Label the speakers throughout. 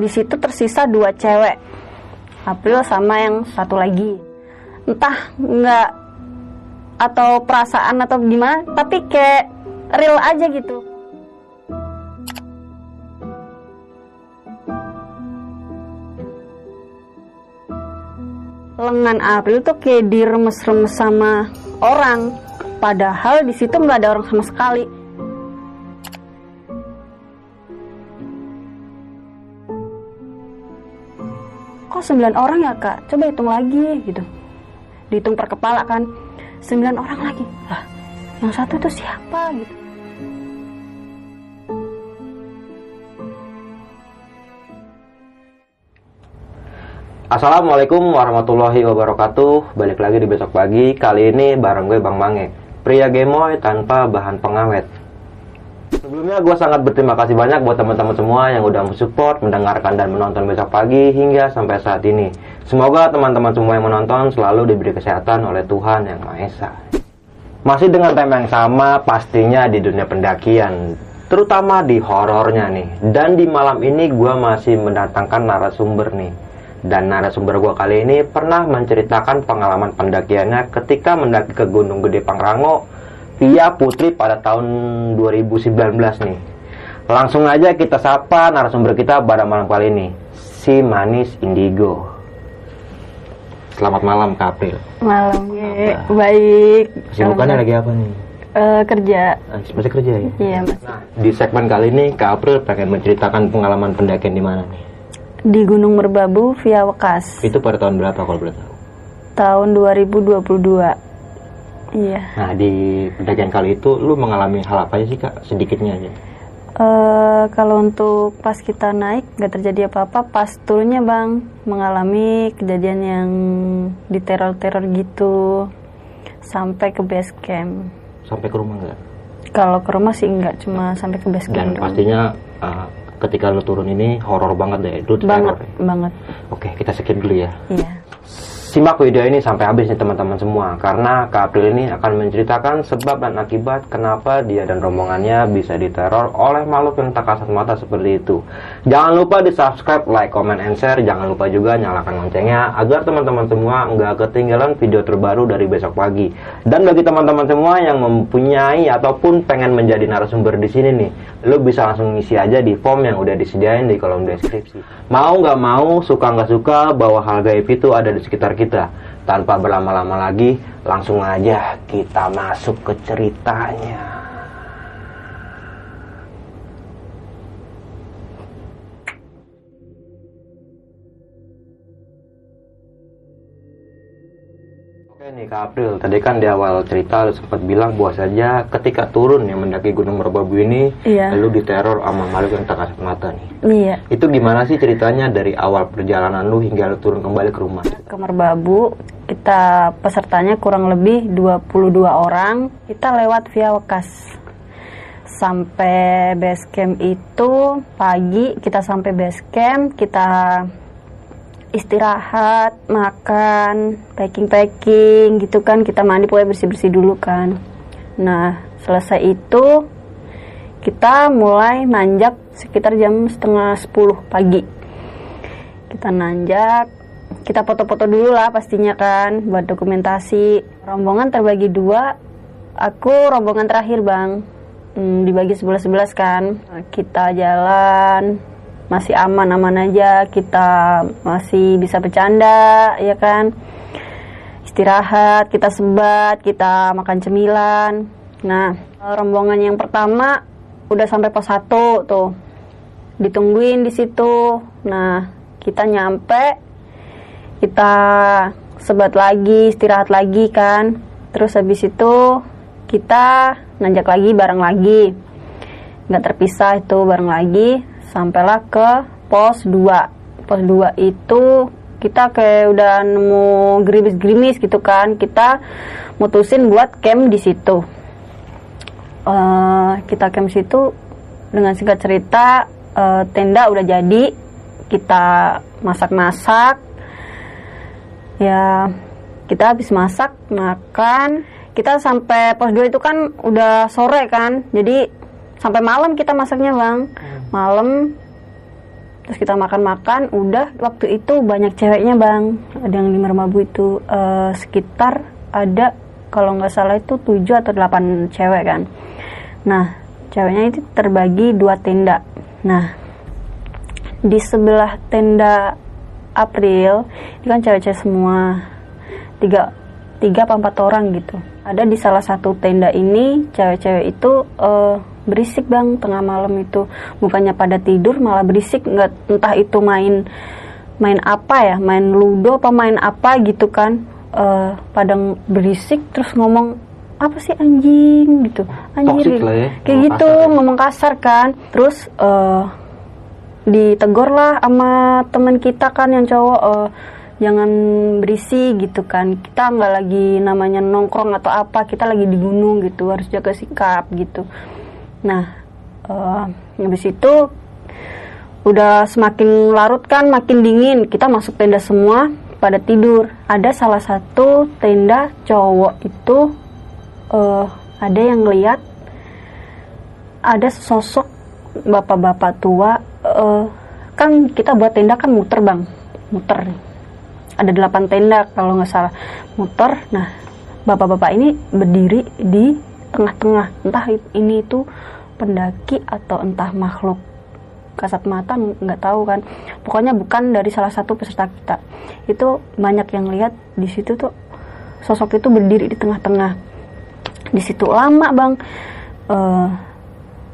Speaker 1: Di situ tersisa dua cewek April sama yang satu lagi. Entah nggak atau perasaan atau gimana tapi kayak real aja gitu. Lengan April tuh kayak diremes-remes sama orang. Padahal di situ nggak ada orang sama sekali kok sembilan orang ya kak. Coba hitung lagi gitu. Dihitung per kepala kan. Sembilan orang lagi. Lah yang satu itu siapa gitu?
Speaker 2: Assalamualaikum warahmatullahi wabarakatuh. Balik lagi di besok pagi. Kali ini bareng gue Bang Mange. Pria gemoy tanpa bahan pengawet Sebelumnya gue sangat berterima kasih banyak buat teman-teman semua yang udah mensupport, mendengarkan dan menonton besok pagi hingga sampai saat ini. Semoga teman-teman semua yang menonton selalu diberi kesehatan oleh Tuhan Yang Maha Esa. Masih dengan tema yang sama pastinya di dunia pendakian, terutama di horornya nih. Dan di malam ini gue masih mendatangkan narasumber nih. Dan narasumber gue kali ini pernah menceritakan pengalaman pendakiannya ketika mendaki ke Gunung Gede Pangrango via Putri pada tahun 2019 nih. Langsung aja kita sapa narasumber kita pada malam kali ini, si Manis Indigo. Selamat malam Kak April.
Speaker 1: malam ya baik
Speaker 2: Kesibukannya lagi apa nih?
Speaker 1: Eh, kerja
Speaker 2: Ah, Masih kerja ya?
Speaker 1: iya mas
Speaker 2: Nah, di segmen kali ini Kak April pengen menceritakan pengalaman pendakian di mana nih?
Speaker 1: di Gunung Merbabu via Wekas
Speaker 2: Itu pada tahun berapa kalau boleh tahu?
Speaker 1: tahun 2022 iya
Speaker 2: Nah, di pendakian kali itu lu mengalami hal apa aja sih Kak? Sedikitnya aja.
Speaker 1: Eh, kalau untuk pas kita naik nggak terjadi apa-apa, pas turunnya bang mengalami kejadian yang diteror-teror gitu sampai ke base camp.
Speaker 2: Sampai ke rumah nggak?
Speaker 1: Kalau ke rumah sih nggak, cuma sampai ke base
Speaker 2: Dan
Speaker 1: camp. doang.
Speaker 2: pastinya uh, ketika lu turun ini horor banget deh, itu
Speaker 1: banget,
Speaker 2: teror ya.
Speaker 1: banget,
Speaker 2: Oke, kita skip dulu ya.
Speaker 1: iya.
Speaker 2: Simak video ini sampai habis nih teman-teman semua karena Kak April ini akan menceritakan sebab dan akibat kenapa dia dan rombongannya bisa diteror oleh makhluk yang tak kasat mata seperti itu. Jangan lupa di subscribe, like, comment, and share. Jangan lupa juga nyalakan loncengnya agar teman-teman semua nggak ketinggalan video terbaru dari besok pagi. Dan bagi teman-teman semua yang mempunyai ataupun pengen menjadi narasumber di sini nih, lu bisa langsung ngisi aja di form yang udah disediain di kolom deskripsi. Mau nggak mau, suka nggak suka, bahwa hal gaib itu ada di sekitar kita. Tanpa berlama-lama lagi, langsung aja kita masuk ke ceritanya. Nih Kak April, tadi kan di awal cerita lu sempat bilang bahwa saja ketika turun yang mendaki Gunung Merbabu ini,
Speaker 1: Iya.
Speaker 2: lu diteror sama makhluk yang tak kasat mata nih.
Speaker 1: Iya.
Speaker 2: Itu gimana sih ceritanya dari awal perjalanan lu hingga lu turun kembali ke rumah?
Speaker 1: Ke Merbabu, kita pesertanya kurang lebih 22 orang. Kita lewat via Wekas. Sampai base camp itu pagi, kita sampai base camp, kita istirahat, makan, packing-packing gitu kan. Kita mandi pokoknya bersih-bersih dulu kan. Nah, selesai itu kita mulai nanjak sekitar jam setengah 10 pagi. Kita nanjak, kita foto-foto dulu lah pastinya kan buat dokumentasi. Rombongan terbagi dua, aku rombongan terakhir bang, Hmm, dibagi sebelas-sebelas kan. Kita jalan, masih aman-aman aja, kita masih bisa bercanda, ya kan. Istirahat, kita sebat, kita makan cemilan. Nah, rombongan yang pertama udah sampai pos 1 tuh. Ditungguin di situ. Nah, kita nyampe kita sebat lagi, istirahat lagi kan. Terus habis itu kita nanjak lagi bareng lagi. Nggak terpisah itu bareng lagi sampailah ke pos 2 pos 2 itu kita kayak udah nemu gerimis-gerimis gitu kan. Kita mutusin buat camp di situ. Eh, kita camp situ dengan singkat cerita eh, tenda udah jadi. Kita masak-masak. Ya kita habis masak makan. Kita sampai pos 2 itu kan udah sore kan. Jadi sampai malam kita masaknya bang. Malam terus kita makan-makan udah waktu itu banyak ceweknya bang. Ada yang di Mermabu itu eh, sekitar ada kalau nggak salah itu 7 atau 8 cewek kan. Nah ceweknya itu terbagi dua tenda. Nah di sebelah tenda April ini kan cewek-cewek semua tiga tiga apa empat orang gitu. Ada di salah satu tenda ini cewek-cewek itu eh, berisik bang. Tengah malam itu bukannya pada tidur malah berisik. Nggak entah itu main main apa ya main ludo apa main apa gitu kan. Eh, pada berisik terus ngomong apa sih anjing? gitu. Anjir
Speaker 2: lah ya,
Speaker 1: kayak
Speaker 2: ngomong
Speaker 1: gitu
Speaker 2: kasar ya.
Speaker 1: ngomong kasar kan. Terus eh ditegur lah sama teman kita kan yang cowok eh, jangan berisi gitu kan. Kita nggak lagi namanya nongkrong atau apa kita lagi di gunung gitu harus jaga sikap gitu nah eh habis itu udah semakin larut kan makin dingin. Kita masuk tenda semua pada tidur. Ada salah satu tenda cowok itu eh ada yang lihat ada sosok bapak-bapak tua eh, kan kita buat tenda kan muter bang. Muter ada delapan tenda kalau nggak salah. Muter. Nah bapak-bapak ini berdiri di tengah-tengah. Entah ini itu pendaki atau entah makhluk kasat mata nggak tahu kan. Pokoknya bukan dari salah satu peserta kita. Itu banyak yang lihat di situ tuh sosok itu berdiri di tengah-tengah. Di situ lama bang. Eh,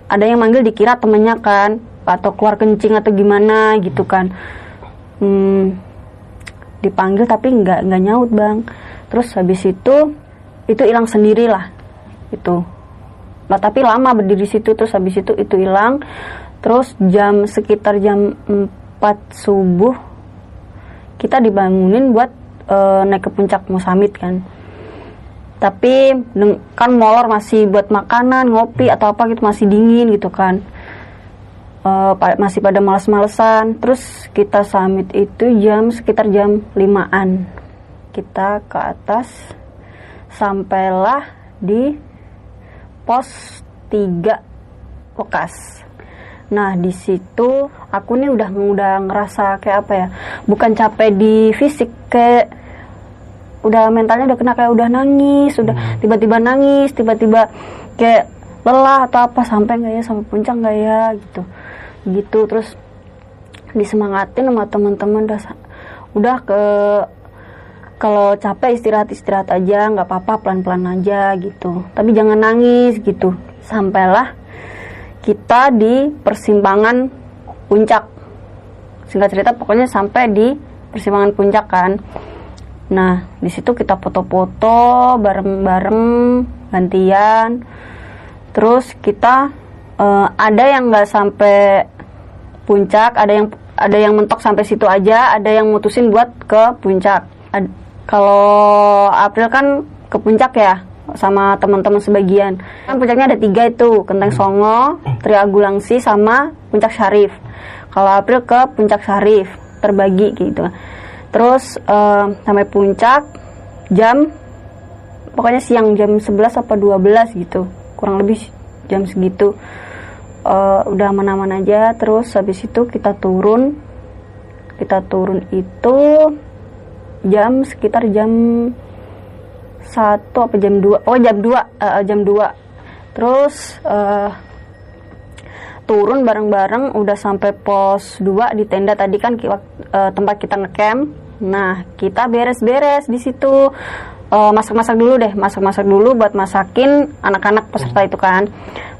Speaker 1: ada yang manggil dikira temennya kan atau keluar kencing atau gimana gitu kan. Hmm, dipanggil tapi nggak nggak nyaut bang. Terus habis itu itu hilang sendiri lah itu. Nah, tapi lama berdiri situ terus habis itu itu hilang. Terus jam sekitar jam 4 subuh kita dibangunin buat eh, naik ke puncak mau summit kan. Tapi kan molor masih buat makanan ngopi atau apa gitu masih dingin gitu kan. Pa- masih pada males-malesan. Terus kita summit itu jam sekitar jam 5an kita ke atas sampailah di pos 3 Wekas Nah di situ aku nih udah udah ngerasa kayak apa ya bukan capek di fisik kayak udah mentalnya udah kena kayak udah nangis udah tiba-tiba nangis tiba-tiba kayak lelah atau apa sampai nggak ya sampai puncak nggak ya gitu. Gitu terus disemangatin sama teman-teman udah udah ke kalau capek istirahat istirahat aja nggak apa-apa pelan-pelan aja gitu. Tapi jangan nangis gitu. Sampailah kita di persimpangan puncak. Singkat cerita pokoknya sampai di persimpangan puncak kan. Nah di situ kita foto-foto bareng-bareng gantian. Terus kita eh, ada yang nggak sampai puncak ada yang ada yang mentok sampai situ aja ada yang mutusin buat ke puncak kalau April kan ke puncak ya sama teman-teman sebagian. Kan puncaknya ada tiga itu Kenteng Songo Triagulangsi sama Puncak Syarif. Kalau April ke Puncak Syarif terbagi gitu. Terus eh, sampai puncak jam pokoknya siang jam 11 apa 12 gitu. Kurang lebih jam segitu. Eh, udah aman-aman aja. Terus habis itu kita turun. Kita turun itu jam sekitar jam satu apa jam 2 oh jam 2 eh, jam 2 terus eh, turun bareng-bareng udah sampai pos 2 di tenda tadi kan eh, tempat kita ngecamp. Nah kita beres-beres di situ. Eh, masak-masak dulu deh masak-masak dulu buat masakin anak-anak peserta itu kan.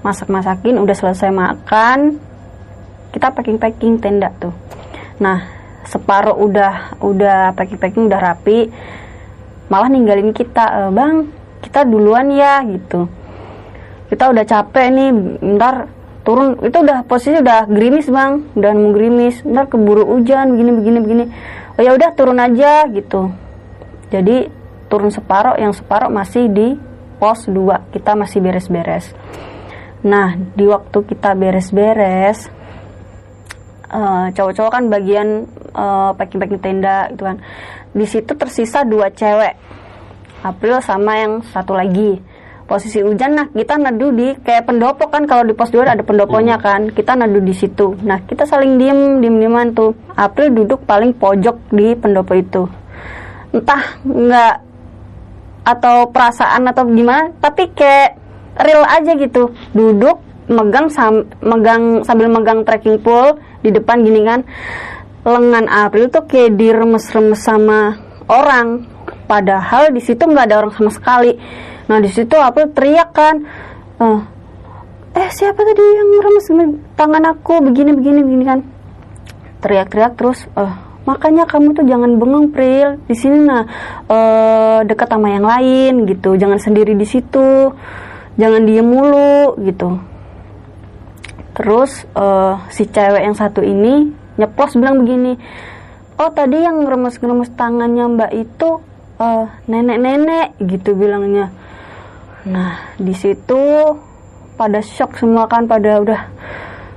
Speaker 1: Masak-masakin udah selesai makan kita packing-packing tenda tuh. Nah separuh udah udah packing-packing udah rapi malah ninggalin kita "Eh, bang kita duluan ya gitu. Kita udah capek nih ntar turun. Itu udah posisi udah gerimis bang udah mau gerimis. Ntar keburu hujan begini begini begini. Oh ya udah turun aja gitu. Jadi turun separuh yang separuh masih di pos 2 kita masih beres-beres. Nah di waktu kita beres-beres uh, cowok-cowok kan bagian uh, packing-packing tenda gitu kan. Di situ tersisa dua cewek April sama yang satu lagi. Posisi hujan nah kita nadu di kayak pendopo kan kalau di pos 2 ada pendoponya kan kita nadu di situ. Nah kita saling diem diem dieman tuh. April duduk paling pojok di pendopo itu. Entah nggak atau perasaan atau gimana tapi kayak real aja gitu. Duduk megang sam megang sambil megang trekking pole di depan gini kan lengan April tuh kayak diremes-remes sama orang. Padahal di situ nggak ada orang sama sekali. Nah di situ aku teriak kan, uh, eh siapa tadi yang meremes tangan aku begini begini begini kan? Teriak-teriak terus, uh, makanya kamu tuh jangan bengong Pril. Di sini nah uh, dekat sama yang lain gitu, jangan sendiri di situ, jangan diem mulu gitu. Terus uh, si cewek yang satu ini nyeplos bilang begini, oh tadi yang ngeremes-ngeremes tangannya mbak itu nenek-nenek uh, gitu bilangnya. Nah, di situ pada shock semua kan pada udah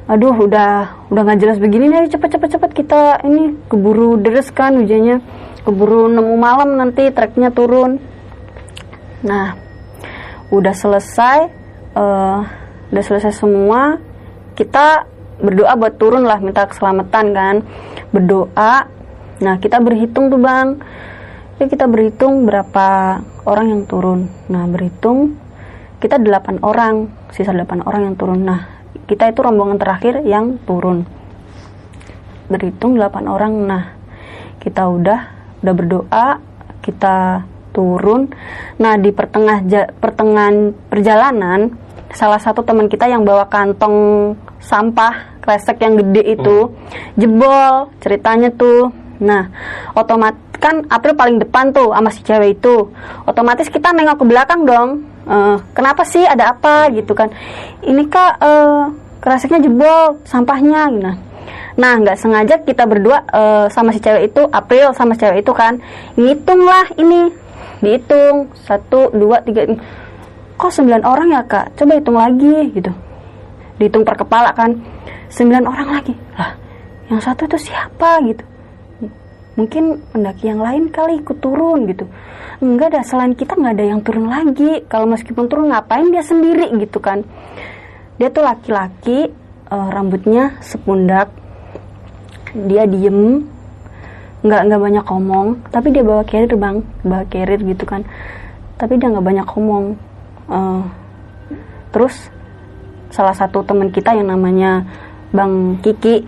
Speaker 1: aduh udah udah nggak jelas begini nih cepet cepet cepet kita ini keburu deres kan hujannya keburu nemu malam nanti treknya turun. Nah udah selesai uh, udah selesai semua kita berdoa buat turun lah minta keselamatan kan. Berdoa. Nah kita berhitung tuh bang. Ya kita berhitung berapa orang yang turun. Nah berhitung kita 8 orang sisa 8 orang yang turun. Nah kita itu rombongan terakhir yang turun. Berhitung 8 orang. Nah kita udah udah berdoa kita turun. Nah di pertengah pertengahan perjalanan salah satu teman kita yang bawa kantong sampah kresek yang gede itu hmm. jebol ceritanya tuh. Nah otomatis kan April paling depan tuh sama si cewek itu. Otomatis kita nengok ke belakang dong. Uh, kenapa sih ada apa gitu kan? Ini kak uh, kerasiknya jebol sampahnya gitu. Nah nggak sengaja kita berdua uh, sama si cewek itu April sama si cewek itu kan ngitung lah ini. Dihitung satu dua tiga kok sembilan orang ya kak? Coba hitung lagi gitu dihitung per kepala kan sembilan orang lagi. Lah yang satu itu siapa gitu? Mungkin pendaki yang lain kali ikut turun gitu. Enggak ada selain kita nggak ada yang turun lagi. Kalau meskipun turun ngapain dia sendiri gitu kan? Dia tuh laki-laki uh, rambutnya sepundak. Dia diem. Nggak nggak banyak ngomong. Tapi dia bawa carrier bang. Bawa carrier gitu kan. Tapi dia nggak banyak ngomong. Uh, terus salah satu teman kita yang namanya bang Kiki.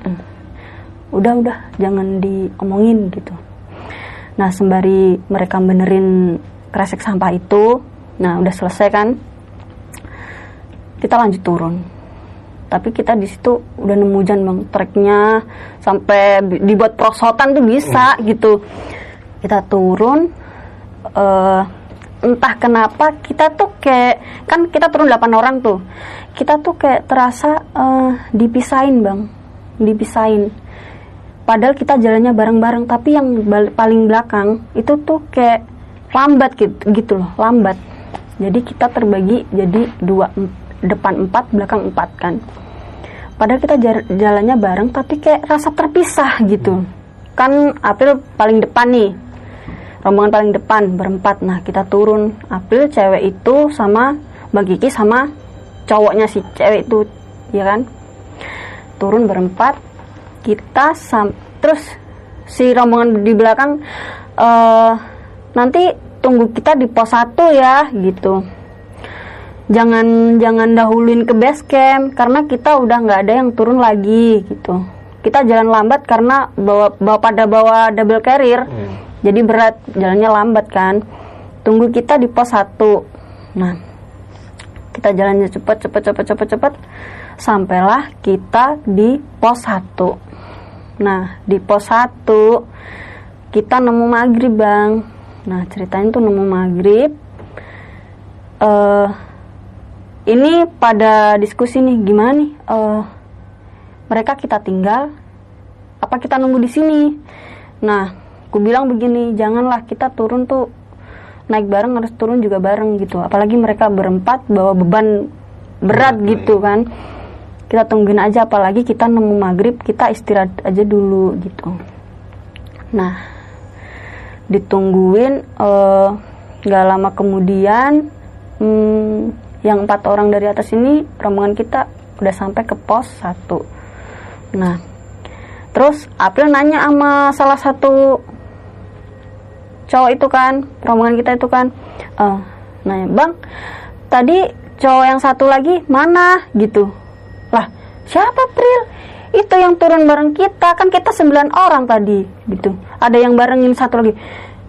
Speaker 1: Udah udah jangan diomongin gitu. Nah sembari mereka benerin kresek sampah itu nah udah selesai kan kita lanjut turun. Tapi kita di situ udah nemu hujan bang treknya sampai dibuat prosotan tuh bisa hmm. gitu. Kita turun uh, entah kenapa kita tuh kayak kan kita turun 8 orang tuh. Kita tuh kayak terasa uh, dipisahin bang. Dipisahin. Padahal kita jalannya bareng-bareng tapi yang paling belakang itu tuh kayak lambat gitu gitu loh lambat. Jadi kita terbagi jadi dua depan empat belakang empat kan. Padahal kita jalannya bareng tapi kayak rasa terpisah gitu. Kan April paling depan nih rombongan paling depan berempat. Nah kita turun. April cewek itu sama Mbak Kiki sama cowoknya si cewek itu ya kan? Turun berempat. Kita sam terus si rombongan di belakang uh, nanti tunggu kita di pos 1 ya gitu. Jangan jangan dahuluin ke base camp karena kita udah nggak ada yang turun lagi gitu. Kita jalan lambat karena bawa, bawa pada bawa double carrier. Hmm. Jadi berat jalannya lambat kan. Tunggu kita di pos 1 nah kita jalannya cepet cepet cepet cepet cepet. Sampailah kita di pos 1 Nah, di pos 1 kita nemu maghrib, Bang. Nah, ceritanya tuh nemu maghrib. Uh, ini pada diskusi nih gimana nih? Eh, mereka kita tinggal apa kita nunggu di sini? Nah aku bilang begini janganlah kita turun tuh naik bareng harus turun juga bareng gitu. Apalagi mereka berempat bawa beban berat gitu kan. Kita tungguin aja apalagi kita nemu maghrib kita istirahat aja dulu gitu. Nah ditungguin eh, nggak lama kemudian hmm, yang empat orang dari atas ini rombongan kita udah sampai ke pos satu. Nah terus April nanya sama salah satu cowok itu kan rombongan kita itu kan. Eh nanya bang tadi cowok yang satu lagi mana? Gitu. Lah siapa April itu yang turun bareng kita kan kita sembilan orang tadi gitu. Ada yang barengin satu lagi.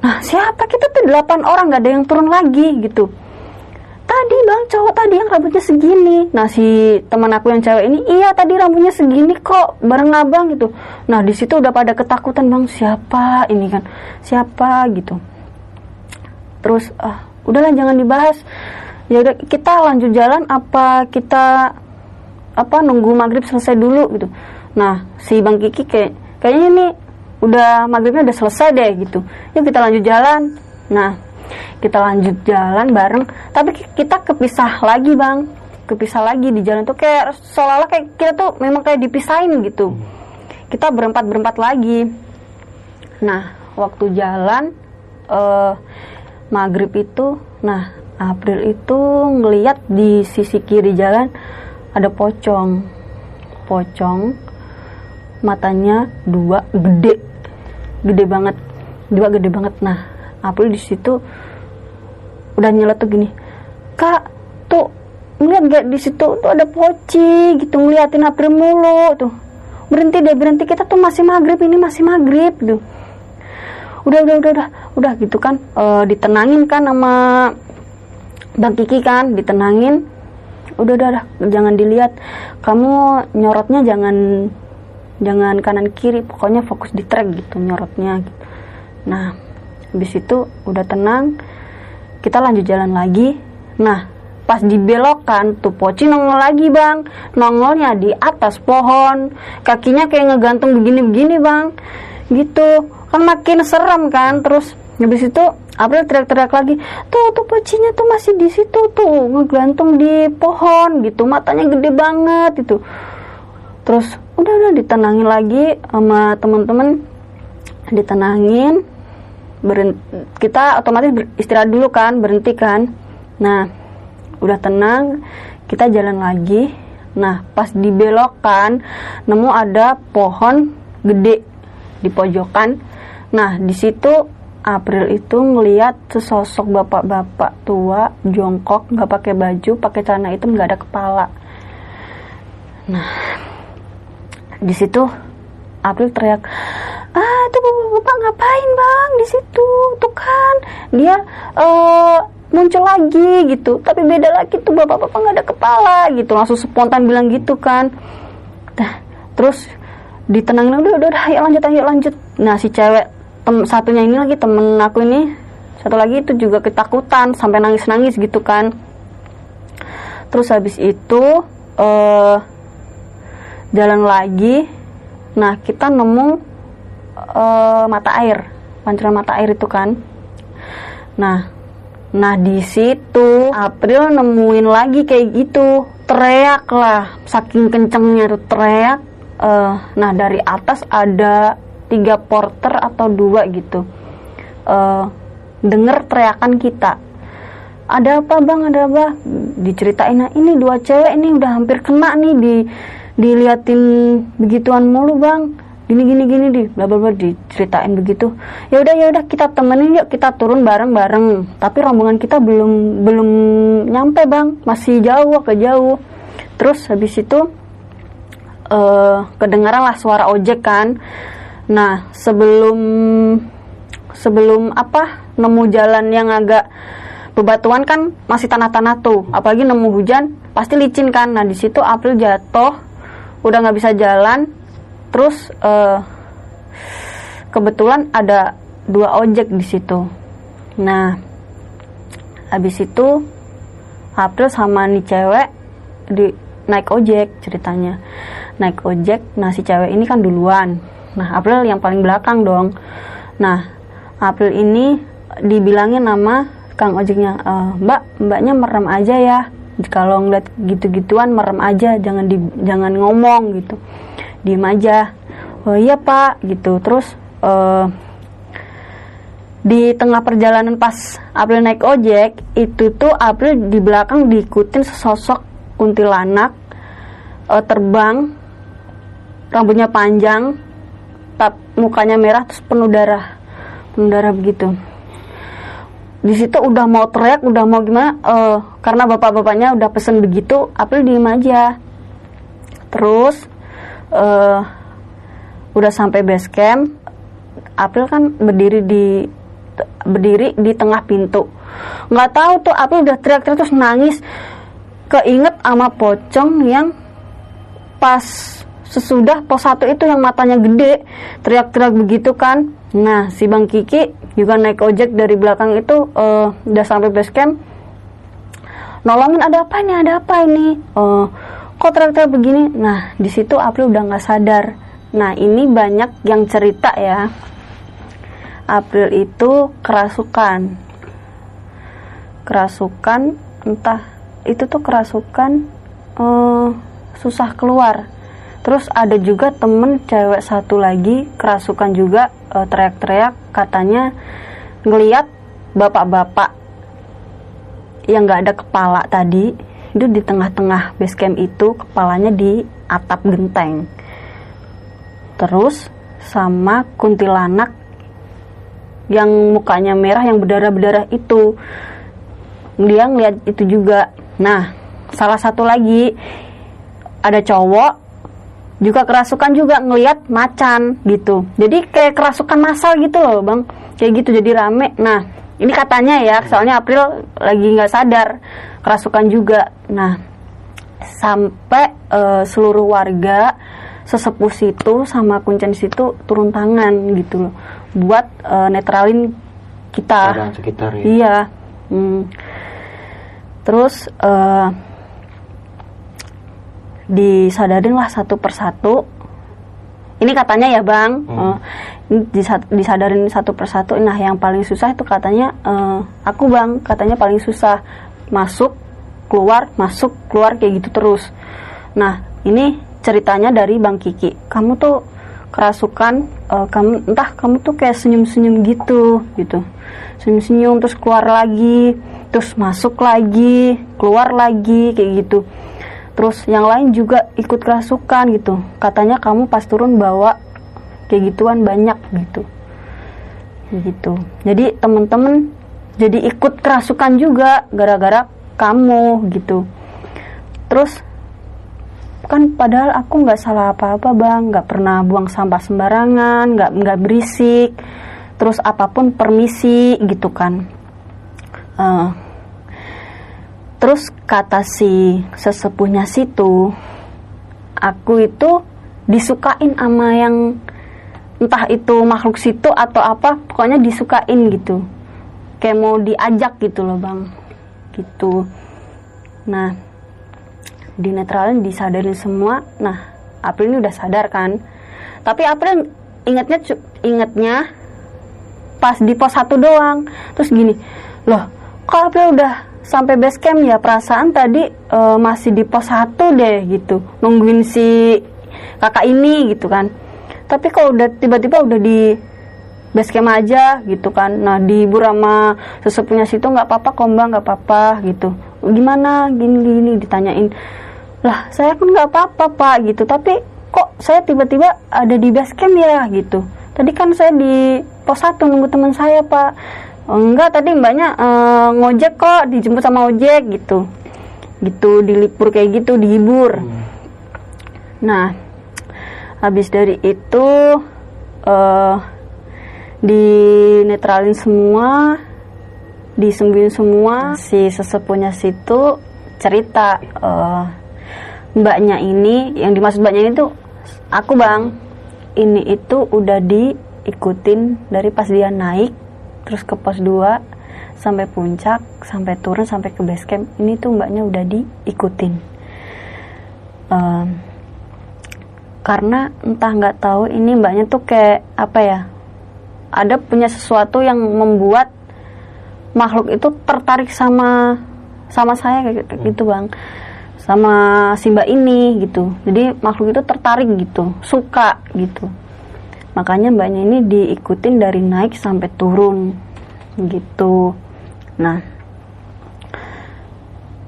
Speaker 1: Nah siapa? Kita tuh delapan orang nggak ada yang turun lagi gitu tadi bang. Cowok tadi yang rambutnya segini. Nah si teman aku yang cewek ini iya tadi rambutnya segini kok bareng abang gitu. Nah di situ udah pada ketakutan bang. Siapa ini kan? Siapa gitu. Terus ah udahlah jangan dibahas. Ya udah kita lanjut jalan apa kita apa nunggu maghrib selesai dulu gitu. Nah si bang Kiki kayak kayaknya nih udah maghribnya udah selesai deh gitu. Yuk kita lanjut jalan. Nah kita lanjut jalan bareng. Tapi kita kepisah lagi bang. Kepisah lagi di jalan tuh kayak seolah-olah kayak kita tuh memang kayak dipisahin gitu. Kita berempat berempat lagi. Nah waktu jalan eh maghrib itu nah April itu ngeliat di sisi kiri jalan ada pocong. Pocong matanya dua gede. Gede banget. Dua gede banget. Nah April di situ udah nyeletuk gini kak tuh ngeliat gak di situ tuh ada poci gitu ngeliatin April mulu tuh. Berhenti deh berhenti kita tuh masih maghrib ini masih maghrib tuh udah udah udah udah udah gitu kan Eh, ditenangin kan sama Bang Kiki kan ditenangin. Udah udah udah jangan dilihat. Kamu nyorotnya jangan jangan kanan kiri pokoknya fokus di track gitu nyorotnya gitu. nah habis itu udah tenang kita lanjut jalan lagi. Nah pas dibelokan tuh poci nongol lagi bang. Nongolnya di atas pohon kakinya kayak ngegantung begini-begini bang. Gitu. Kan makin serem kan terus habis itu April teriak-teriak lagi tuh tuh pocinya tuh masih di situ tuh ngegantung di pohon gitu. Matanya gede banget itu. Terus udah udah ditenangin lagi sama teman-teman. Ditenangin berhenti, kita otomatis istirahat dulu kan berhenti kan. Nah udah tenang kita jalan lagi. Nah pas dibelokan nemu ada pohon gede di pojokan. Nah di situ April itu ngeliat sesosok bapak-bapak tua jongkok nggak pakai baju pakai celana hitam nggak ada kepala. Nah di situ April teriak ah itu bapak-bapak ngapain bang? Di situ tuh kan. Dia eh muncul lagi gitu. Tapi beda lagi tuh bapak-bapak nggak ada kepala gitu. Langsung spontan bilang gitu kan. Nah, terus ditenangin udah udah udah ayo lanjut ayo lanjut. Nah si cewek tem satunya ini lagi temen aku ini. Satu lagi itu juga ketakutan sampai nangis nangis gitu kan. Terus habis itu eh jalan lagi nah kita nemu eh, mata air. Pancuran mata air itu kan. Nah nah di situ April nemuin lagi kayak gitu. Teriak lah. Saking kencengnya tuh teriak. Eh, nah dari atas ada tiga porter atau dua gitu. Eh, denger teriakan kita. Ada apa bang? Ada apa? Diceritain nah ini dua cewek ini udah hampir kena nih di diliatin begituan mulu bang. Gini gini gini di bla bla bla diceritain begitu. Ya udah ya udah kita temenin yuk kita turun bareng bareng tapi rombongan kita belum belum nyampe bang. Masih jauh ke jauh. Terus habis itu eh kedengaran lah suara ojek kan. Nah sebelum sebelum apa nemu jalan yang agak bebatuan kan masih tanah-tanah tuh. Apalagi nemu hujan pasti licin kan. Nah di situ April jatuh udah nggak bisa jalan terus eh, kebetulan ada dua ojek di situ. Nah habis itu April sama nih cewek di naik ojek ceritanya. Naik ojek nah si cewek ini kan duluan. Nah April yang paling belakang dong. Nah April ini dibilangin nama kang ojeknya "E, mbak mbaknya merem aja ya kalau ngeliat gitu-gituan merem aja jangan di jangan ngomong gitu. Diem aja. Oh iya pak gitu. Terus eh, di tengah perjalanan pas April naik ojek itu tuh April di belakang diikutin sesosok kuntilanak eh, terbang rambutnya panjang tap mukanya merah terus penuh darah penuh darah begitu di situ udah mau teriak udah mau gimana eh, karena bapak-bapaknya udah pesen begitu April diem aja. Terus eh, udah sampai base camp April kan berdiri di berdiri di tengah pintu. Nggak tahu tuh April udah teriak-teriak terus nangis. Keinget sama pocong yang pas sesudah pos satu itu yang matanya gede teriak-teriak begitu kan nah si bang Kiki juga naik ojek dari belakang itu eh, udah sampai base camp. Nolongin ada apa ini? Ada apa ini? Eh, kok teriak-teriak begini? Nah di situ April udah nggak sadar. Nah ini banyak yang cerita ya. April itu kerasukan. Kerasukan entah itu tuh kerasukan eh, susah keluar. Terus ada juga temen cewek satu lagi kerasukan juga eh, teriak-teriak katanya ngeliat bapak-bapak yang nggak ada kepala tadi itu di tengah-tengah base camp itu kepalanya di atap genteng. Terus sama kuntilanak yang mukanya merah yang berdarah-berdarah itu. Dia ngeliat itu juga. Nah salah satu lagi ada cowok juga kerasukan juga ngeliat macan gitu. Jadi kayak kerasukan massal gitu loh bang. Kayak gitu jadi rame. Nah ini katanya ya soalnya April lagi nggak sadar kerasukan juga. Nah sampai eh, seluruh warga sesepuh situ sama kuncen situ turun tangan gitu loh buat eh, netralin kita.
Speaker 2: Sekitar ya.
Speaker 1: Iya. Hmm. Terus eh disadarin lah satu persatu. Ini katanya ya bang,
Speaker 2: Hmm.
Speaker 1: disa- disadarin satu persatu. Nah yang paling susah itu katanya eh, aku bang, katanya paling susah masuk keluar masuk keluar kayak gitu terus. Nah ini ceritanya dari bang Kiki. Kamu tuh kerasukan, eh, kamu entah kamu tuh kayak senyum-senyum gitu gitu senyum-senyum terus keluar lagi terus masuk lagi keluar lagi kayak gitu terus yang lain juga ikut kerasukan gitu. Katanya kamu pas turun bawa kayak gituan banyak gitu. Gitu. Jadi temen-temen jadi ikut kerasukan juga gara-gara kamu gitu. Terus kan padahal aku nggak salah apa-apa bang. Nggak pernah buang sampah sembarangan nggak nggak berisik. Terus apa pun permisi gitu kan. Eh, terus kata si sesepuhnya situ aku itu disukain sama yang entah itu makhluk situ atau apa pokoknya disukain gitu. Kayak mau diajak gitu loh bang. Gitu. Nah dinetralin disadarin semua. Nah April ini udah sadar kan? Tapi April ingatnya ingatnya pas di pos satu doang. Terus gini loh kok April udah sampai base camp ya perasaan tadi eh, masih di pos satu deh gitu. Nungguin si kakak ini gitu kan. Tapi kalau udah tiba-tiba udah di base camp aja gitu kan. Nah dihibur sama sesepunya situ nggak apa-apa kok mbak nggak apa-apa gitu. Gimana? Gini gini ditanyain. Lah saya kan nggak apa-apa pak gitu. Tapi kok saya tiba-tiba ada di base camp ya? gitu. Tadi kan saya di pos satu nunggu teman saya pak "Oh, enggak tadi mbaknya eh, ngojek kok dijemput sama ojek gitu. Gitu dilipur kayak gitu dihibur. Nah habis dari itu eh dinetralin semua disembuhin semua. Si sesepuhnya situ cerita eh, mbaknya ini yang dimaksud mbaknya ini tuh aku bang ini itu udah diikutin dari pas dia naik terus ke pos 2 sampai puncak sampai turun sampai ke base camp ini tuh mbaknya udah diikutin. Em, karena entah nggak tahu ini mbaknya tuh kayak apa ya ada punya sesuatu yang membuat makhluk itu tertarik sama sama saya kayak kayak gitu bang. Sama si mbak ini gitu. Jadi makhluk itu tertarik gitu. Suka gitu makanya mbaknya ini diikutin dari naik sampai turun. Gitu. Nah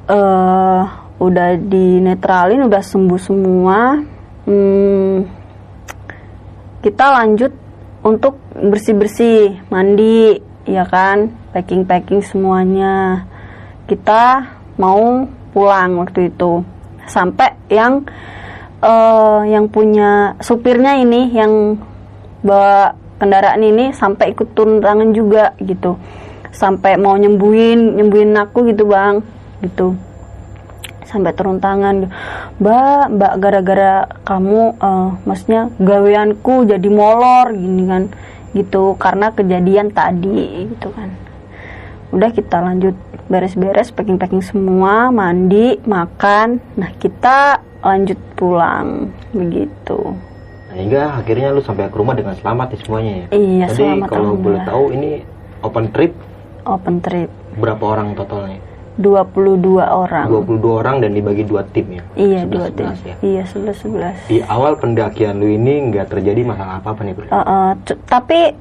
Speaker 1: eh udah dinetralin udah sembuh semua. Hmm, kita lanjut untuk bersih bersih mandi ya kan? Packing packing semuanya. Kita mau pulang waktu itu. Sampai yang eh, yang punya supirnya ini yang bawa kendaraan ini sampai ikut turun tangan juga gitu. Sampai mau nyembuhin nyembuhin aku gitu bang gitu. Sampai turun tangan mbak mbak gara-gara kamu eh, maksudnya gaweanku jadi molor gini kan gitu. Karena kejadian tadi gitu kan. Udah kita lanjut beres-beres packing-packing semua mandi makan. Nah kita lanjut pulang begitu
Speaker 2: Nah, hingga akhirnya lu sampai ke rumah dengan selamat ya semuanya ya.
Speaker 1: Iya,
Speaker 2: Jadi
Speaker 1: selamat,
Speaker 2: kalau boleh tahu ini open trip
Speaker 1: open trip
Speaker 2: berapa orang totalnya?
Speaker 1: 22 orang
Speaker 2: 22 orang dan dibagi dua tim ya.
Speaker 1: iya
Speaker 2: 11,
Speaker 1: dua tim
Speaker 2: 11 ya.
Speaker 1: iya 11 11
Speaker 2: Di awal pendakian lu ini nggak terjadi masalah apa-apa nih, Bro.
Speaker 1: Uh, uh, tapi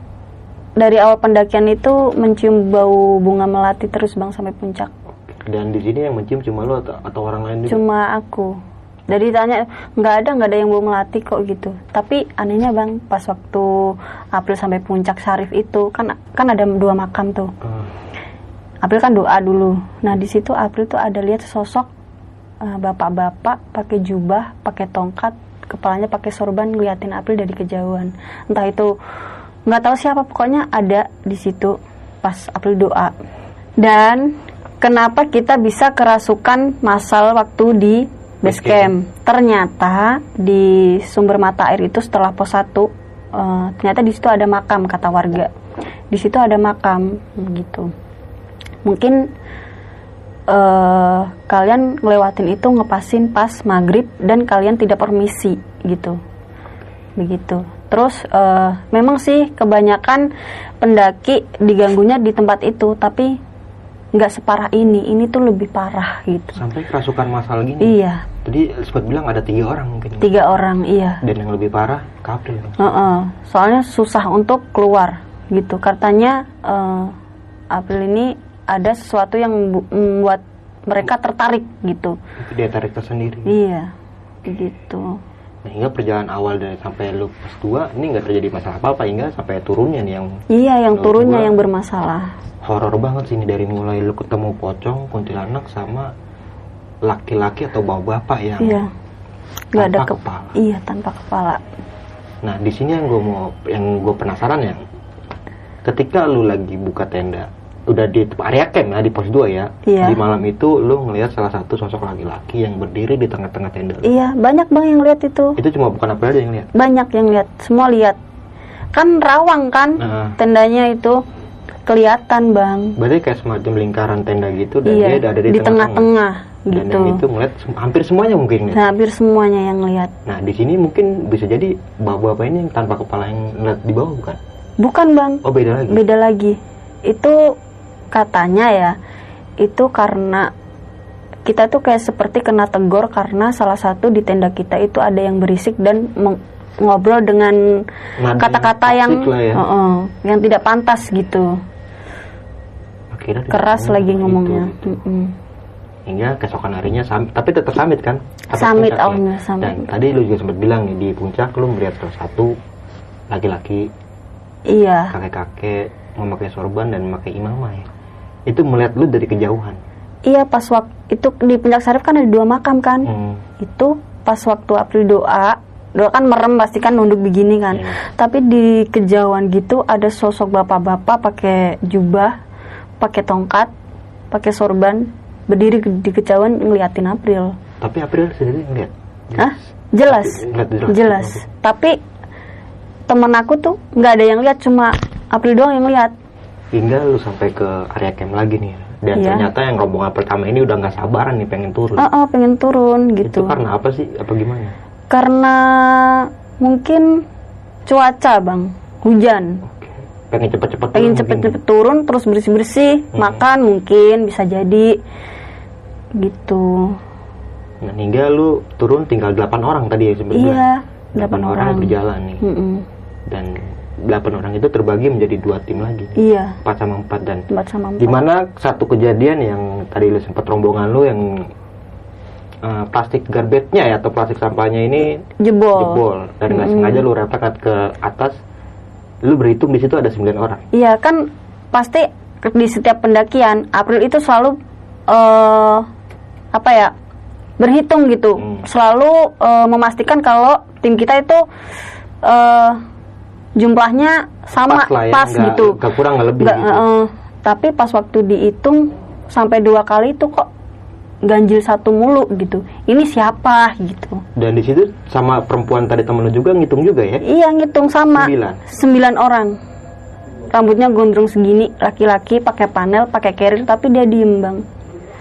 Speaker 1: dari awal pendakian itu mencium bau bunga melati terus bang sampai puncak.
Speaker 2: Dan di sini yang mencium cuma lu atau, atau orang lain juga?
Speaker 1: Cuma aku. Dari tanya nggak ada nggak ada yang bau melati kok gitu. Tapi anehnya bang pas waktu April sampai puncak Syarif itu kan kan ada dua makam tuh.
Speaker 2: Ah,
Speaker 1: April kan doa dulu. Nah di situ April tuh ada lihat sosok uh, bapak-bapak pakai jubah, pakai tongkat, kepalanya pakai sorban ngeliatin April dari kejauhan. Entah itu nggak tahu siapa pokoknya ada di situ pas April doa. Dan kenapa kita bisa kerasukan masal waktu di base
Speaker 2: camp.
Speaker 1: Ternyata di sumber mata air itu setelah pos 1 uh, ternyata di situ ada makam kata warga. Di situ ada makam gitu mungkin eh kalian ngelewatin itu ngepasin pas maghrib dan kalian tidak permisi gitu begitu terus eh, memang sih kebanyakan pendaki diganggunya di tempat itu tapi nggak separah ini ini tuh lebih parah gitu
Speaker 2: sampai kerasukan masal gini.
Speaker 1: iya
Speaker 2: Jadi sempat bilang ada tiga orang mungkin.
Speaker 1: tiga orang iya
Speaker 2: Dan yang lebih parah Kapril.
Speaker 1: Heeh, soalnya susah untuk keluar gitu. Katanya eh, April ini ada sesuatu yang bu- membuat mereka tertarik gitu.
Speaker 2: Itu dia tarik tersendiri.
Speaker 1: Iya, gitu.
Speaker 2: Nah, hingga perjalanan awal dari sampai lu pas 2 ini nggak terjadi masalah apa-apa hingga sampai turunnya nih yang
Speaker 1: Iya, yang turunnya yang bermasalah.
Speaker 2: horor banget sih ini dari mulai lu ketemu pocong, kuntilanak sama laki-laki atau bapak-bapak yang
Speaker 1: Iya, nggak ada ke-
Speaker 2: kepala.
Speaker 1: Iya, tanpa kepala.
Speaker 2: Nah, di sini yang gue mau yang gue penasaran ya. Ketika lu lagi buka tenda, udah di area camp ya di pos 2 ya.
Speaker 1: Iya.
Speaker 2: Di malam itu lu ngelihat salah satu sosok laki-laki yang berdiri di tengah-tengah tenda.
Speaker 1: Iya, banyak bang yang lihat itu.
Speaker 2: Itu cuma bukan apa aja yang lihat.
Speaker 1: Banyak yang lihat, semua lihat. Kan rawang kan
Speaker 2: Nah.
Speaker 1: tendanya itu kelihatan bang.
Speaker 2: Berarti kayak semacam lingkaran tenda gitu dan
Speaker 1: Iya,
Speaker 2: dia ada di,
Speaker 1: di tengah-tengah
Speaker 2: Dan
Speaker 1: gitu.
Speaker 2: yang itu ngeliat sem- hampir semuanya mungkin ya.
Speaker 1: Nah, hampir semuanya yang lihat.
Speaker 2: Nah, di sini mungkin bisa jadi bapak-bapak ini yang tanpa kepala yang ngeliat di bawah bukan?
Speaker 1: Bukan bang,
Speaker 2: Oh, beda lagi.
Speaker 1: beda lagi. Itu katanya ya, itu karena kita tuh kayak seperti kena tegur karena salah satu di tenda kita itu ada yang berisik dan ngobrol dengan kata-kata yang
Speaker 2: ya.
Speaker 1: Heeh, yang tidak pantas gitu,
Speaker 2: Akhirnya
Speaker 1: keras lagi
Speaker 2: gitu.
Speaker 1: ngomongnya. Mm-mm.
Speaker 2: Hingga keesokan harinya tapi tetap samit kan? Atas
Speaker 1: Summit,
Speaker 2: puncak ya?
Speaker 1: summit.
Speaker 2: Dan tadi lu juga sempat bilang nih di puncak lu melihat salah satu laki-laki
Speaker 1: Iya,
Speaker 2: kakek-kakek memakai sorban dan memakai imamah ya. Itu melihat lu dari kejauhan.
Speaker 1: iya pas waktu itu di puncak Sarif kan ada dua makam kan,
Speaker 2: Hmm.
Speaker 1: itu pas waktu April doa doa kan merem pasti kan nunduk begini kan
Speaker 2: Iya.
Speaker 1: tapi di kejauhan gitu ada sosok bapak-bapak pakai jubah pakai tongkat pakai sorban berdiri di kejauhan ngeliatin April
Speaker 2: Tapi April sendiri ngeliat.
Speaker 1: Hah? jelas
Speaker 2: Ngeliat jelas.
Speaker 1: jelas tapi temen aku tuh nggak ada yang lihat cuma April doang yang lihat
Speaker 2: hingga lu sampai ke area camp lagi nih dan
Speaker 1: Iya.
Speaker 2: ternyata yang rombongan pertama ini udah nggak sabaran nih pengen turun
Speaker 1: Oh, oh, pengen turun
Speaker 2: itu
Speaker 1: gitu.
Speaker 2: karena apa sih apa gimana
Speaker 1: Karena mungkin cuaca bang, hujan.
Speaker 2: Oke. pengen cepet-cepet
Speaker 1: Pengen cepet-cepet turun, terus bersih-bersih,
Speaker 2: Hmm.
Speaker 1: makan mungkin bisa jadi gitu.
Speaker 2: nah hingga lu turun tinggal 8 orang tadi ya sebenarnya
Speaker 1: Iya,
Speaker 2: 8
Speaker 1: delapan
Speaker 2: orang
Speaker 1: orang.
Speaker 2: berjalan nih
Speaker 1: Mm-mm.
Speaker 2: dan 8 orang itu terbagi menjadi dua tim lagi
Speaker 1: Iya,
Speaker 2: 4 sama 4 dan
Speaker 1: empat sama empat.
Speaker 2: Di mana satu kejadian yang tadi lu sempat rombongan lu yang eh, plastik garbage-nya ya atau plastik sampahnya ini
Speaker 1: Jebol.
Speaker 2: jebol dan nggak
Speaker 1: Mm-mm.
Speaker 2: sengaja lu refleks ke atas lu berhitung di situ ada 9 orang
Speaker 1: Iya kan pasti di setiap pendakian April itu selalu eh apa ya berhitung gitu,
Speaker 2: Hmm.
Speaker 1: selalu eh, memastikan kalau tim kita itu eh jumlahnya sama
Speaker 2: pas lah ya
Speaker 1: pas
Speaker 2: nggak-
Speaker 1: gitu.
Speaker 2: nggak kurang nggak lebih
Speaker 1: Nggak,
Speaker 2: gitu
Speaker 1: eh, tapi pas waktu dihitung sampai dua kali itu kok ganjil satu mulu gitu. Ini siapa gitu?
Speaker 2: dan di situ sama perempuan tadi temen lu juga ngitung juga ya
Speaker 1: Iya ngitung sama
Speaker 2: Sembilan.
Speaker 1: Sembilan orang Rambutnya gondrong segini Laki-laki pakai panel pakai carrier Tapi dia diem bang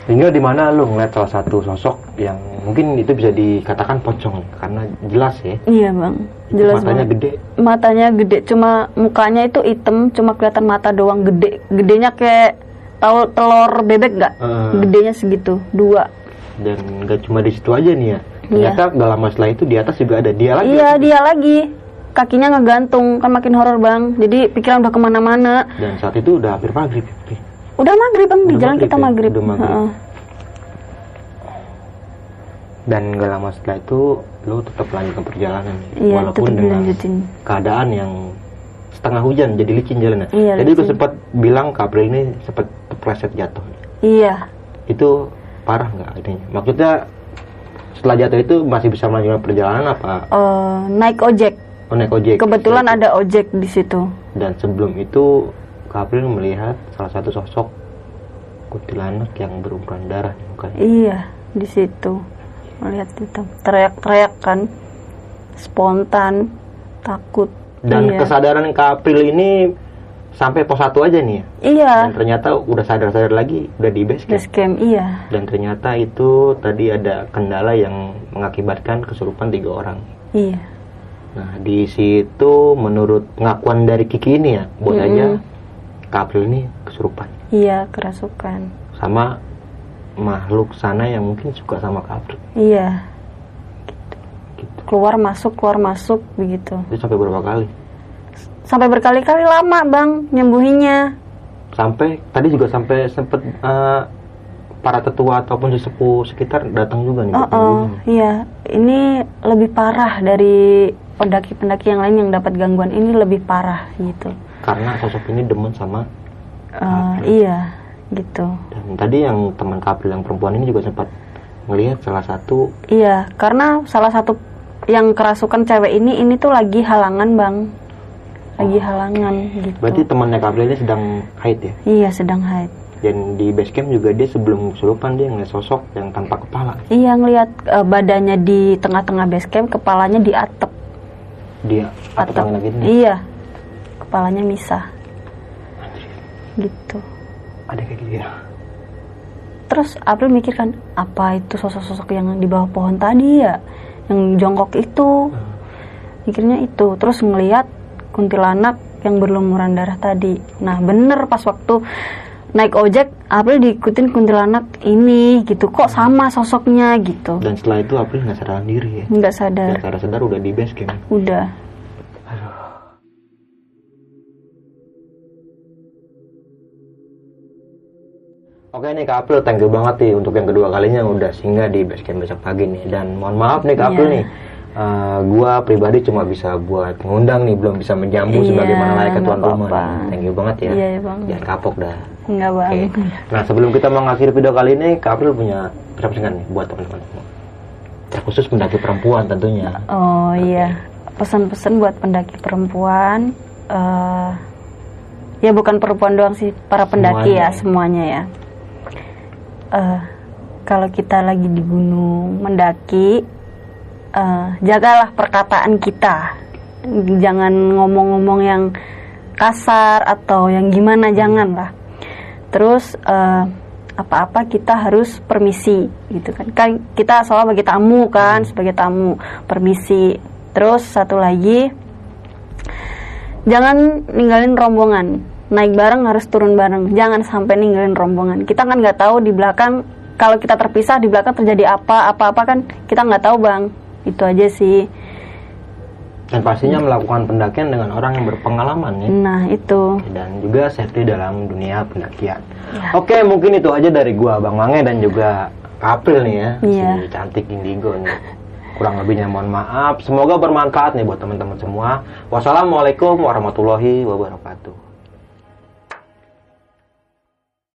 Speaker 2: hingga di mana lu ngeliat salah satu sosok yang mungkin itu bisa dikatakan pocong karena jelas ya.
Speaker 1: Iya bang.
Speaker 2: Itu
Speaker 1: Jelas
Speaker 2: matanya
Speaker 1: banget.
Speaker 2: gede.
Speaker 1: Matanya gede Cuma mukanya itu hitam Cuma kelihatan mata doang gede. Gedenya kayak Tahu telur bebek nggak?
Speaker 2: Eh.
Speaker 1: Gedenya segitu Dua.
Speaker 2: Dan nggak cuma di situ aja nih ya.
Speaker 1: Iya.
Speaker 2: ternyata gak lama setelah itu di atas juga ada dia lagi.
Speaker 1: Iya dia lagi. Kakinya ngegantung Kan makin horor bang. Jadi pikiran udah ke mana-mana.
Speaker 2: Dan saat itu udah hampir maghrib
Speaker 1: Udah maghrib bang Di
Speaker 2: Udah
Speaker 1: jalan
Speaker 2: maghrib
Speaker 1: kita
Speaker 2: ya?
Speaker 1: maghrib,
Speaker 2: Udah maghrib.
Speaker 1: Heeh.
Speaker 2: dan gak lama setelah itu lu tetap lanjutkan perjalanan
Speaker 1: Iya
Speaker 2: walaupun dengan keadaan yang setengah hujan jadi licin jalannya
Speaker 1: Iya,
Speaker 2: jadi
Speaker 1: licin.
Speaker 2: sempat bilang ke April ini sempat kepleset jatuh
Speaker 1: Iya
Speaker 2: itu parah nggak ini maksudnya setelah jatuh itu masih bisa melanjutkan perjalanan apa
Speaker 1: eh, naik ojek.
Speaker 2: oh, naik ojek
Speaker 1: Kebetulan ada ojek di situ.
Speaker 2: dan sebelum itu April melihat salah satu sosok kuntilanak yang berumuran darah di mukanya
Speaker 1: Iya, di situ. Melihat itu. Teriak-teriak kan. Spontan, takut.
Speaker 2: dan
Speaker 1: iya.
Speaker 2: kesadaran Kak April ini sampai pos satu aja nih ya
Speaker 1: Iya,
Speaker 2: dan ternyata udah sadar-sadar lagi udah di base camp
Speaker 1: base camp iya.
Speaker 2: dan ternyata itu tadi ada kendala yang mengakibatkan kesurupan tiga orang
Speaker 1: Iya.
Speaker 2: nah di situ menurut pengakuan dari Kiki ini ya bahwasanya Kak April ini kesurupan
Speaker 1: Iya, kerasukan.
Speaker 2: sama makhluk sana yang mungkin suka sama Kak April
Speaker 1: Iya.
Speaker 2: gitu
Speaker 1: Keluar masuk, keluar masuk begitu.
Speaker 2: itu sampai berapa kali
Speaker 1: Sampai berkali-kali lama, Bang, nyembuhinya.
Speaker 2: sampai tadi juga sampai sempet eh, para tetua ataupun sesepuh sekitar datang juga nih
Speaker 1: Oh, oh, iya. Ini lebih parah dari pendaki-pendaki yang lain yang dapat gangguan ini lebih parah gitu.
Speaker 2: Karena sosok ini demen sama
Speaker 1: Eh, iya, gitu.
Speaker 2: dan tadi yang teman April yang perempuan ini juga sempat melihat salah satu
Speaker 1: Iya, karena salah satu yang kerasukan cewek ini ini tuh lagi halangan, Bang. Lagi halangan gitu.
Speaker 2: berarti temannya Kak April ini sedang haid ya
Speaker 1: Iya, sedang haid.
Speaker 2: dan di base camp juga dia sebelum kesurupan dia ngeliat sosok yang tanpa kepala
Speaker 1: Iya, ngelihat eh, badannya di tengah-tengah base camp, kepalanya di atap.
Speaker 2: dia
Speaker 1: Atap.
Speaker 2: tangan lagi nih
Speaker 1: Iya. Kepalanya misah. Gitu.
Speaker 2: ada kayak gitu ya
Speaker 1: Terus April mikir kan, apa itu sosok-sosok yang di bawah pohon tadi ya? Yang jongkok itu. Mikirnya itu. Terus ngeliat kuntilanak yang berlumuran darah tadi. Nah bener pas waktu naik ojek, April diikutin kuntilanak ini gitu. Kok sama sosoknya gitu.
Speaker 2: dan setelah itu April nggak sadar diri ya
Speaker 1: Nggak sadar.
Speaker 2: sadar sadar udah di base camp
Speaker 1: Udah.
Speaker 2: Oke nih Kak April, thank you banget nih untuk yang kedua kalinya udah singgah di base camp besok pagi nih. Dan mohon maaf nih Kak April
Speaker 1: Iya.
Speaker 2: nih, eh, gua pribadi cuma bisa buat ngundang nih, belum bisa menjamu
Speaker 1: Iya,
Speaker 2: sebagaimana layaknya tuan rumah. Thank you banget ya.
Speaker 1: Iya, ya, Bang.
Speaker 2: Jangan kapok dah.
Speaker 1: Nggak bang.
Speaker 2: Oke. Nah sebelum kita mengakhiri video kali ini, Kak April punya pesan-pesan nih buat teman-teman semua. Terkhusus pendaki perempuan tentunya.
Speaker 1: Oh iya, pesan-pesan buat pendaki perempuan. eh ya bukan perempuan doang sih, para pendaki
Speaker 2: Semuanya.
Speaker 1: ya semuanya ya. Eh kalau kita lagi di gunung mendaki, eh jagalah perkataan kita. Jangan ngomong-ngomong yang kasar atau yang gimana jangan lah terus eh, apa-apa kita harus permisi gitu kan. Kan kita soal bagi tamu kan sebagai tamu permisi. Terus satu lagi jangan ninggalin rombongan naik bareng harus turun bareng jangan sampai ninggalin rombongan kita kan nggak tahu di belakang kalau kita terpisah di belakang terjadi apa apa-apa kan kita nggak tahu bang itu aja sih
Speaker 2: Dan pastinya melakukan pendakian dengan orang yang berpengalaman nih.
Speaker 1: nah itu
Speaker 2: Dan juga safety dalam dunia pendakian. Oke, mungkin itu aja dari gua Bang Mange dan juga April nih ya.
Speaker 1: Iya.
Speaker 2: Si cantik indigo nih. Kurang lebihnya mohon maaf. Semoga bermanfaat nih buat teman-teman semua. Wassalamualaikum warahmatullahi wabarakatuh.